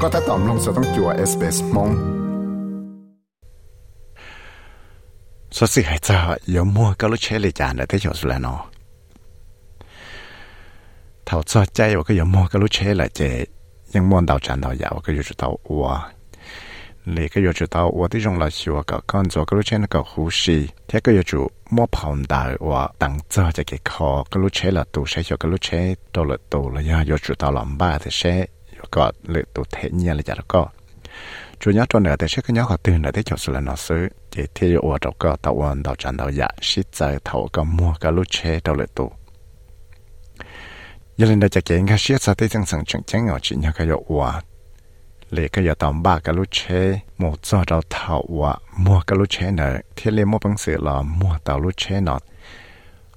ก็ถ้าตอมลงสต้องจัวเอสเปสมง số sự hay cho yếu mua cái lúc chế lì chán để thấy chỗ là nó thầu cho chạy và cái yếu mua cái lúc chế là chế nhưng mua đầu chán đầu dạo cái yếu chủ tàu ua lì cái yếu chủ tàu ua tí trong là xua cái con cho cái lúc chế nó cái hú xì thế cái yếu chủ mua phòng đại và tăng cho cho cái khó cái lúc chế là tụ sẽ cho cái lúc chế đâu là tụ là do yếu chủ tàu làm ba thì sẽ có lựa tụ thế nhiên là chả được có. Chủ nhớ cho nửa để sẽ cái nhớ họ từ nửa để cho sự là nó xứ. Chỉ thi ở đầu cơ tàu ôn đầu tràn đầu dạ xít giờ thầu có mua cả lúc che đầu lệ tụ. Giờ lên đây chắc chắn cái xít giờ tới chẳng sẵn chẳng chẳng chỉ nhớ cái yếu hòa cái yếu tầm ba cả lúc che một giờ đầu thầu mua cả lúc che nở thi lên mua bằng sự là mua tàu lúc che nọ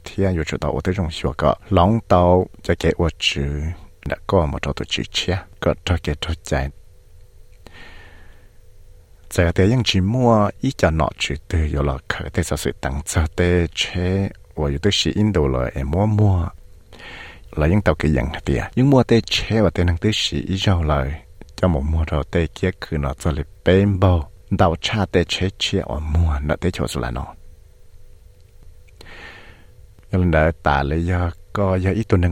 thì anh yêu chủ tàu ở tới trong sửa cả lòng tàu chắc chắn đã có một trò tụi chị chia có trò kia trò chạy. Giờ thì những chỉ mua ít cho nọ chỉ từ rồi là khởi thế sao sự tăng cho thế chế và yếu tố sĩ in đồ là em mua mua. Là những tàu cái dạng thì những mua thế chế và thế năng tứ sĩ ít rồi là cho một mua rồi thế kia cứ nó cho lịch bên bao đầu cha thế chế chia ở mua, nó thế cho là nó lần đã tả lấy do có do ít tuần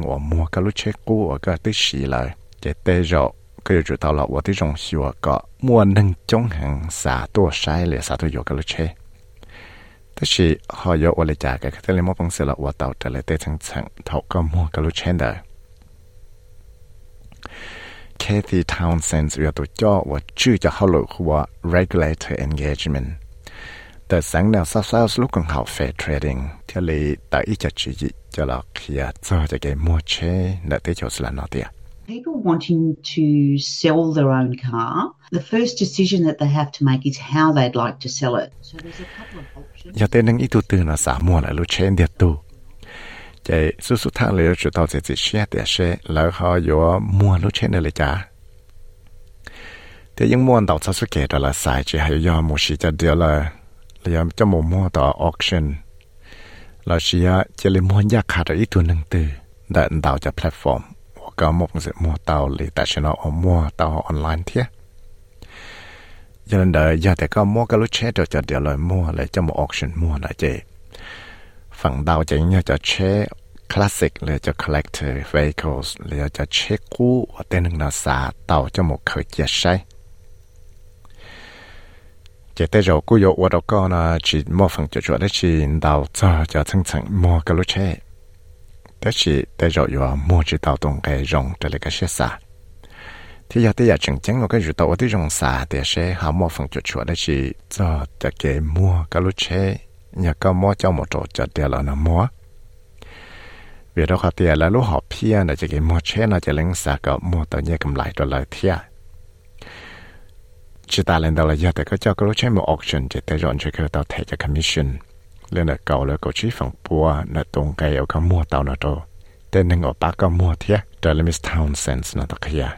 các lúc chết cũ ở các tức lại. Chế tê rõ cái chủ tàu là ổ tí rong xìu có mua nâng chống hàng xả tua sai lệ xả tua dụ các lúc chết tức họ dụ ổ lệ cái cái tên mô bằng xe là ổ tàu trả lệ tê chẳng chẳng thọ có mua các lúc chết đời Kathy Townsend เรียตัวจ่อว่าชื่อจะเข้าหลุว่า regulator engagement. แต่สังแนวซาซาสลูกของเขา fair trading cho lì tại ít cho gì? cho là khi cho cho cái mua xe là tới chỗ là nó tiền people wanting to sell their own car, the first decision that they have to make is how they'd like to sell it. So there's a couple of options. Giờ tên nâng từ nó xả mua lại lúc trên địa tu. Chạy số số thang lấy chủ tàu sẽ chỉ xe địa xe lỡ họ yếu mua lúc trên này trả. Thế những mua tàu sau số kể đó là xài chỉ hay do một sự cho điều là là cho một mua tàu auction ลาเชียเจเลมอนยากขาดอีกตัวหนึ่งตือแต่ดาวจะแพลตฟอร์มว่าก็มกเสมัวเตารือแต่ชนะอมัวเตาออนไลน์เทียยันเดียแต่ก็มัวก็รู้เช็ดจะเดี๋ยวเลยมัวเลยจะมาออกชินมัวนะเจ ฝั่งดาวจะเนี่ยจะเช็คลาสสิกเลยจะ collector vehicles เลยจะเช็กู้ว่าเต็นหนึ่งนาซาเตาจะหมกเคยเจียใช้ chỉ tới rồi cô yêu ở đâu có là chỉ mua phần cho chuột đấy chỉ đào cho cho thằng thằng mua cái lối chơi thế chỉ tới rồi yêu mua chỉ đào tung cái rồng trở lại cái xe xa thì giờ tới giờ chẳng chẳng cái rượu tàu cái rồng xa thì sẽ hào mua phần cho chuột đấy chỉ cho cho cái mua cái lối chơi nhà có mua cho một chỗ cho tiền là nó mua. Vì đó họ tiền là lúc họ pia là chỉ cái mua chơi là chỉ lấy xa cái mua tới nhẹ cầm lại rồi lại thiệt chỉ ta lên đầu là giờ thì có cho cái lúc chế một auction chỉ ta rồi cho cái tàu thẻ cho commission. Lên là cầu là cầu chí phòng bùa là tung cái ở cái mua tàu nó đó tên nên ở bác cái mua thiệt đó là Miss Townsend nó đó kia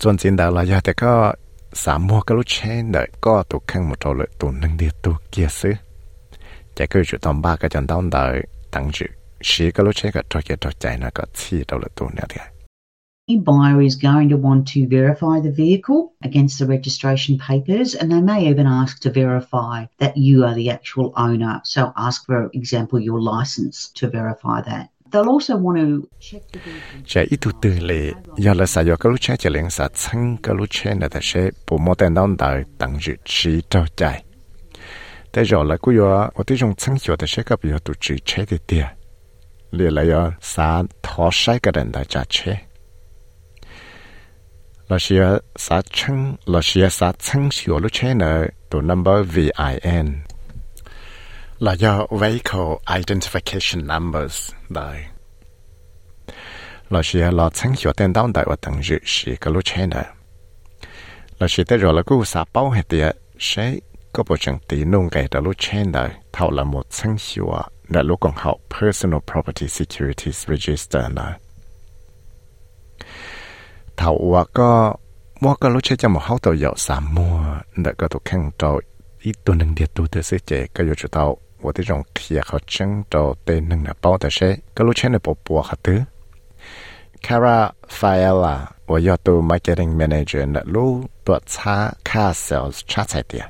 chuẩn chính đạo là giờ thì có sám mua cái lúc trên đợi có tụ khăn một trâu lợi tụ nâng đi tụ kia xứ. Chạy cứ chủ tầm ba cái chân tao đợi tăng chữ xí cái lúc trên cái trò kia trò chạy nó có chi đâu lợi tụ nữa thiệt à buyer is going to want to verify the vehicle against the registration papers and they may even ask to verify that you are the actual owner. So ask for example your license to verify that. They'll also want to check the vehicle. Chạy ít tu tư lệ, giờ là sao cái lúc chạy lên sao chân cái lúc chạy là ta sẽ bộ mô tên đón đời tăng dự trí trao chạy. Thế rồi là cứ yo, ở tí trong chân hiểu ta sẽ gặp yo tu trí chạy thì tiệt. Lệ là yo sao thọ sai cái đền đại trả chạy là xia sa chăng, là xia sa chăng xio lúc chế nợ tổ number VIN là do vehicle identification numbers đây. Là xia là chăng xio tên đóng đại và tầng dự xì cái lúc chế nợ là xia tới rồi là cứ sa bao hết tiệt sẽ có bộ chẳng tí nung cái đó lúc chế nợ thảo là một chăng xio là lúc còn học personal property securities register nợ thảo và có mua cái lúc chơi cho một hậu tàu dạo xả mua đã có thuộc khăn trội ít tu nâng điệt tu từ sự chế cái yếu chủ tàu và tới trong kia họ chân trâu tên nâng là bao tài xế cái lúc chơi này bộ bộ hạt thứ Cara Fiala và yếu tu marketing manager là lúc tuột xa, car sales chát sai tiền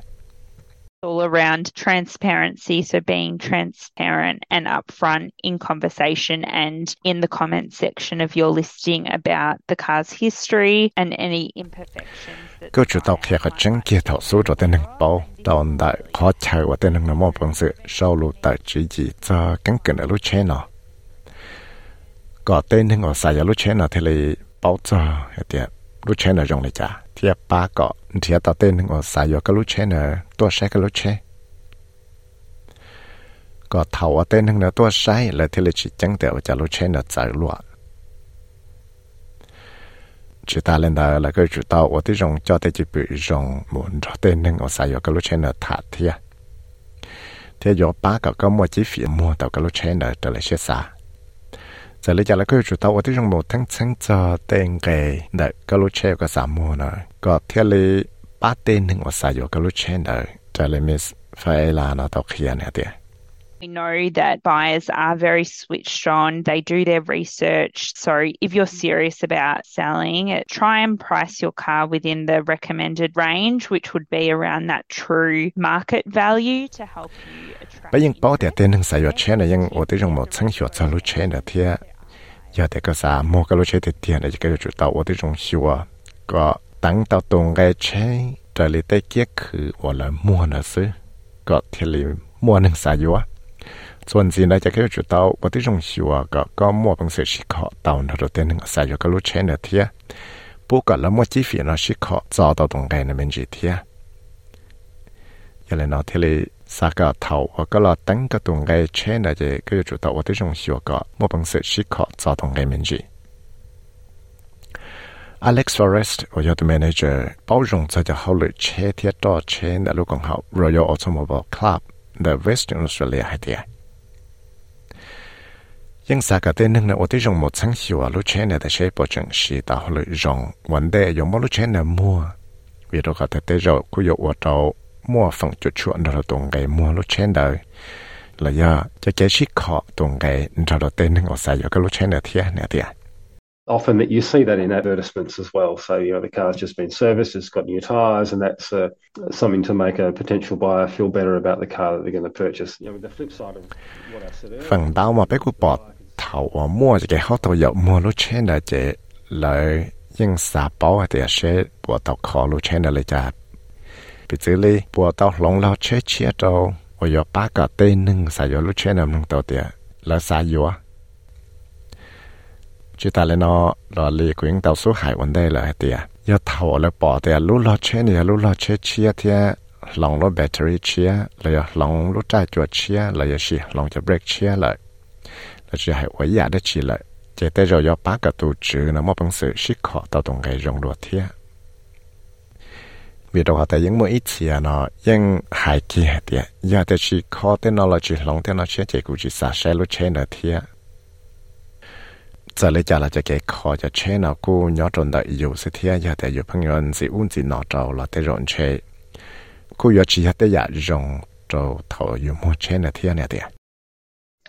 all around transparency. So, being transparent and upfront in conversation and in the comment section of your listing about the car's history and any imperfections. ก็จุดตอกเหตุจึงเกี่ยวกับสู้ตัวเต็งเป้าตอนได้ขอใช้ว่าเต็งน้ำมันเป็นสื่อเศร้ารู้แต่จีจีจะกังเกินอรุเชนอก็เต็งหนึ่งก็ใส่อรุเชนอเทเลยเป้าจะเดียรุเชนอรงเลยจ้า ที่ป้าก็ที่ต่อเต้นถึงว่าใส่ก็ลูกเชนตัวใช้ก็ลูกเชก็เท่าว่าเต้นถึงตัวใช้เลยที่เลยจิจังเดียวจะลูกเชนใจรั จะเลจะแล้วก็จุดเตาที่จงหมดทั้งชั้งจอเต็งเกยเด็กก็รู้เชฟก็สามโมนะก็เที่ยลยป้าเตนหนึ่งอดสายอยู่ก็รู้เชฟเด็กจะเลยมิสไฟลานาะตอกเขียนเนี่ยเดีย We know that buyers are very switched on, they do their research. So, if you're serious about selling, try and price your car within the recommended range, which would be around that true market value to help you attract. But that the 昨天呢，就开始到我的中学个个莫本色思考，到那头等那个三月个路前两天，不过那么几分那思考遭到冻干那么几天。原来那天里三个头和个那等个冻干前那节，开始到我的中学个莫本色思考遭冻干面积。Alex Forrest，我要的 manager，包容这就好了，前天到前那路刚好 Royal Automobile Club。the Western Australia hay tia. Yang sa ka te nang na oti jong mo chang hi wa lu chen da she po chang shi ta ho lu jong wan de yo mo lu chen na mo vi ro ka te te jo ku yo wa tao mo phang chu chu an ra tong gai mo lu chen da la ya, cha ke shi kho tong gai ra ra te nang o sa yo ka lu chen na thia na thia often that you see that in advertisements as well. So, you know, the car's just been serviced, it's got new tyres, and that's uh, something to make a potential buyer feel better about the car that they're going to purchase. You know, the flip side of what I said earlier. Chỉ ta lên nó là lì quyển tàu số hải vấn đề là tiền giờ thầu là bỏ tiền lúc lo chế này lúc lo chế chia thì lòng lo battery chia là lòng lúc trái chuột chia là giờ gì lòng cho chia lại là chỉ hải quấy giả để chỉ lại chỉ tới rồi do ba cái tổ chức nó mà bằng sự sức khó tạo động cái rong đua thiệt vì đó tại những mỗi ít tiền nó những hại kia thì giờ thì chỉ khó tới nó là chỉ lòng tới nó sẽ chỉ cũng chỉ xả xe lúc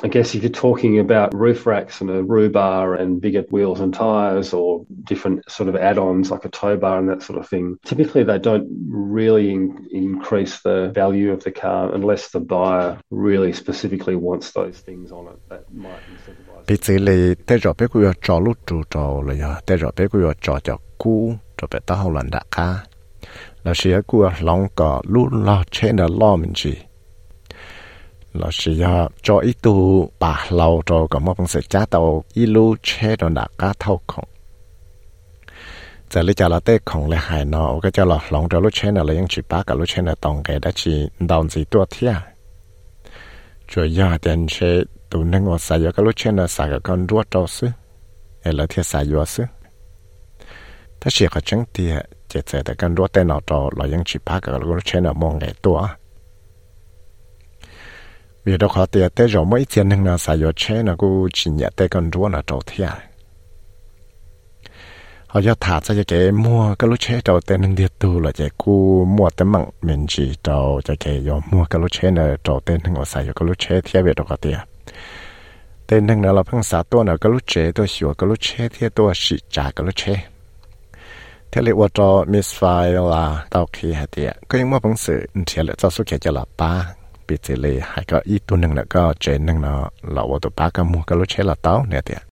I guess if you're talking about roof racks and a roof bar and bigger wheels and tyres or different sort of add ons like a tow bar and that sort of thing, typically they don't really in- increase the value of the car unless the buyer really specifically wants those things on it. That might incentivize. bị xử lý tới rồi bé quý trò lúc trụ trò rồi nhá tới rồi bé quý trò cho cũ cho bé tao hậu lần đã cá là sẽ của lòng cả lúc lo trên là lo mình chỉ, là sẽ cho ít tu bà lâu cho cả một phần sẽ cha tàu ít lu trên là đã cá thâu không giờ lấy cho là tê không là hại nó cái cho là lòng cho lúc trên là lấy những chữ bá cả lúc trên là tòng cái đã chỉ đòn gì tua thia rồi giờ tiền sẽ tụ nâng ngọt xài yếu cái lúc trên là con rùa trâu sư hay là thiệt xài yếu ta chỉ có chẳng thì chỉ xài cái con rùa tên nào trâu là những chỉ phá cái lúc trên là mong ngày tuổi vì đó khó tiền tới rồi mấy tiền nâng là xài yếu trên là chỉ nhẹ tới con rùa là trâu thiệt à? họ cho thả ra cho cái mua cái lúc chế đầu tên nâng điệt tu là cái cu mua tấm mạng mình chỉ đầu cho cái yo mua cái lúc chế là đầu tên nâng ở xài cái lúc chế về đâu có tiền แต่หนึ่งเราเราพังสาตัวเราก็รู้เจตัวเสียวก็รู้เชเที่ยตัวสิจาก็รู้เชเทเลวจอมิสไฟลาเตาคีฮะเดียก็ยังว่าพังสื่อเทียเลจะสุเขียจะหลับป้าปิดเจเลยหายก็อีตัวหนึ่งแล้วก็เจนหนึ่งเนาะเราว่าตัป้าก็มัวก็รู้เชละเต้าเนี่ยเตีย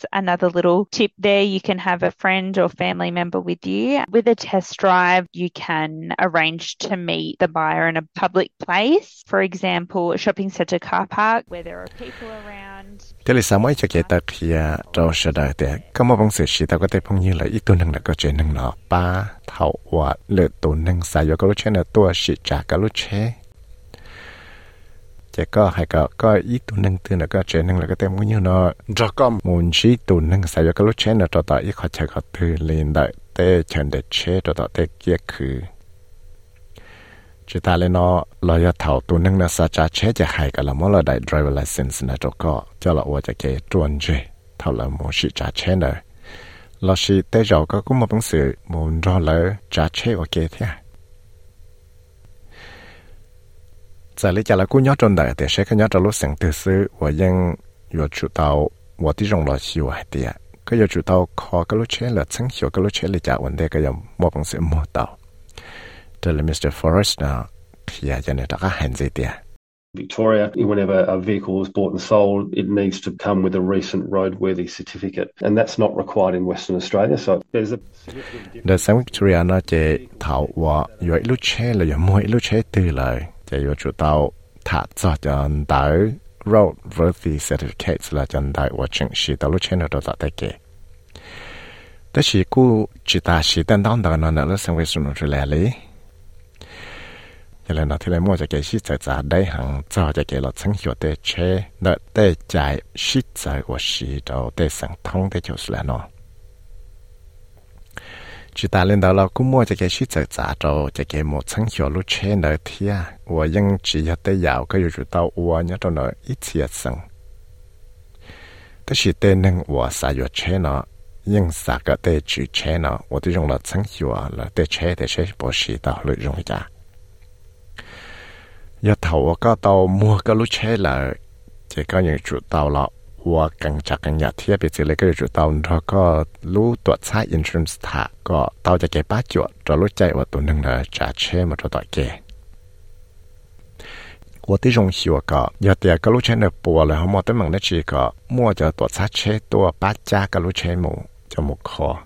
tiệt another little tip there. You can have a friend or family member with you. With a test drive, you can arrange to meet the buyer in a public place, for example, a shopping centre car park where there are people around. Thế là sao mấy cho cái tật khi cho sự đời thì có một bằng sự sĩ tao có thể phong như là ít tu nâng là có chuyện nâng nó ba thảo và lựa tu nâng xài cho cái lúc chế là tua sĩ trả cái lúc จะก็ให้ก็ก็อีตัวนึงตัวน่ะก็เจนึงแล้วก็เต็มกูอยู่เนาะดอกก็มุนชีตัวนึงใส่ก็รู้เชนต่อต่ออีขอใช้ก็ตือเลนได้เตเชิญเดเชต่อต่อเตเกียคือจะตาเลยเนาะเราจะเท่าตัวนึงนะสัจจะเชจะให้ก็ละมอเราได้ driver license นะดอกก็จะละว่าจะเกจวนเจเท่าละมอชิจะเชนะเราชีเตจอก็กูมาเป็นสื่อมุนรอเลยจะเชโอเคเท่า 在你家了姑娘中的，但是看伢这路上头是我应要知道我的容老喜欢的，个要知道靠个路车了，从小个路车里家问的个要莫本事莫到。这里 Mr. Forrest 呢，也真的大家很在的。Victoria, whenever a vehicle is bought and sold, it needs to come with a recent roadworthy certificate, and that's not required in Western Australia. So there's a significant difference. Victoria nó chỉ thảo và yếu lúc chế là yếu mỗi lúc chế từ lời. จะอยู่จุดเตาถ้าจะจนเตา road worthy certificates ละจนได้ว่าจึงสีตลุเชนตัวตะเกแต่สีกูจิตาสีตันต้องตอนนั้นแล้วสังเวชนุรุแลเลยยันแล้วที่เรามัวจะเกชิจะจะได้หังจอจะเกลอดสังหิวเตเชเดเตใจชิจะว่าสีเราเตสังทองเตจุสแล้วเนาะ chỉ ta lên đó là cũng mua cho cái shit giờ giả cho cho cái một sáng hiểu lúc chế nợ thia và nhưng chỉ là tới giàu cái yếu tố và nhớ cho nó ít thiệt sẵn tức là tên năng và sa yếu chế nó nhưng sa cái tên chữ chế nó và tôi dùng là sáng hiểu là tên chế tên chế bổ sĩ đó lúc dùng giả giờ thầu có tàu mua cái lúc chế là chỉ có những chủ tàu lọ 路车了，这个人主到了，我更加更加贴别这里个主到那个路ตัว差 insurance 塔ก็到จะเก็บป้าจวดจะรู้ใจว่าตัวนึงเลยจะเชื่อมาตัวต่อเก我的容许我个，要点个路车的播了，我对门的几个，摸着多差车多八家个路车木就木可。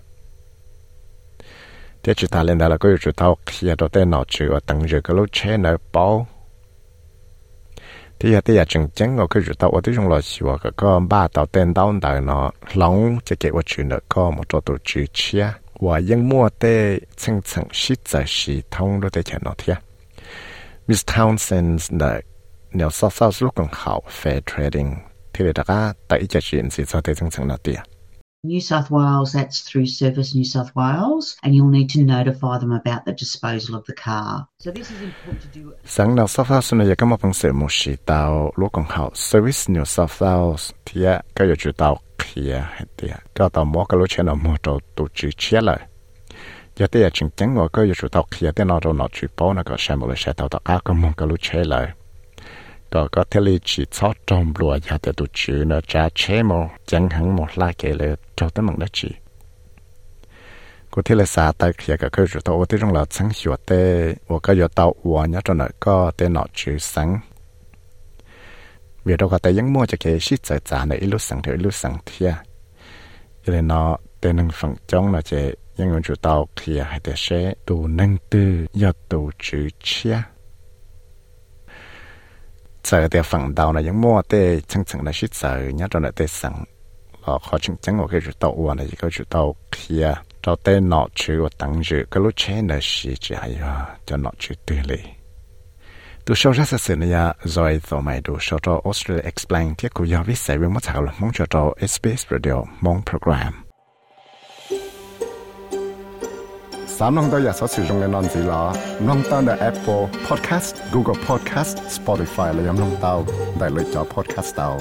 这只他连到了个月知道，其实都在脑子我等着个路车来包。 thì giờ thì giờ chừng chắn ngồi cái rượu tàu ở tới trong lò xìa con ba tàu tên đau đời nó chỉ cái vật chuyện đó con một chỗ tổ chữ chia và những mua tê chân chân xí giờ xí thông đó để chạy Miss Townsend là nếu sao sao lúc còn fair trading thì để ta cái tại chuyện gì sao tới chân chân nó New South Wales, that's through Service New South Wales, and you'll need to notify them about the disposal of the car. So this is important to do. Sáng nào South Wales này có một phần sự một sự tàu lúc còn hậu Service New South Wales thì các yêu giờ chủ tàu kia hết á Các tàu mua cái lối xe nào mua tàu tổ chức chia lại. Giờ thì á chính chắn các yêu giờ chủ tàu kia thì nó đâu nó chịu bao nó có xem một cái xe tàu tàu cá cái mua cái lối xe lại đó có thể lý chỉ cho trong lùa giá để tụ chữ nó trả chế mô. Chẳng hẳn một la kể lệ cho tới mạng đất chỉ có thể là xa tay khi cả cơ sở tôi thấy rằng là sáng hiểu tê và cái giờ tàu và nhớ cho nó có tên nó chữ sẵn. vì đâu có tay những mua cho cái shit giải trả này lúc sáng thì lúc sáng thia. Cho nên nó tên nâng phẳng chống là chế những người chủ tàu khi hay để sẽ tù nâng tư do tù chữ chia giờ để phần đầu này những mua để chẳng chẳng là shit giờ nhá cho nó để sẵn họ khó chừng chẳng của cái chủ tàu là này có chủ tàu kia cho tê nọ chữ và tăng chữ cái lúc trên là gì chỉ hay cho nọ chữ tư lì tu sau ra sự này rồi tàu mày tu sau cho Australia explain thiết của giáo viết sẽ với mất thảo là mong cho cho SBS Radio mong program สามน้องตัวอยากสอสื่อตรงในนอนสีล้อน้องตั้งแต่ Apple Podcast Google Podcast Spotify และยังน้องเต้าได้เลยจอ Podcast เต้า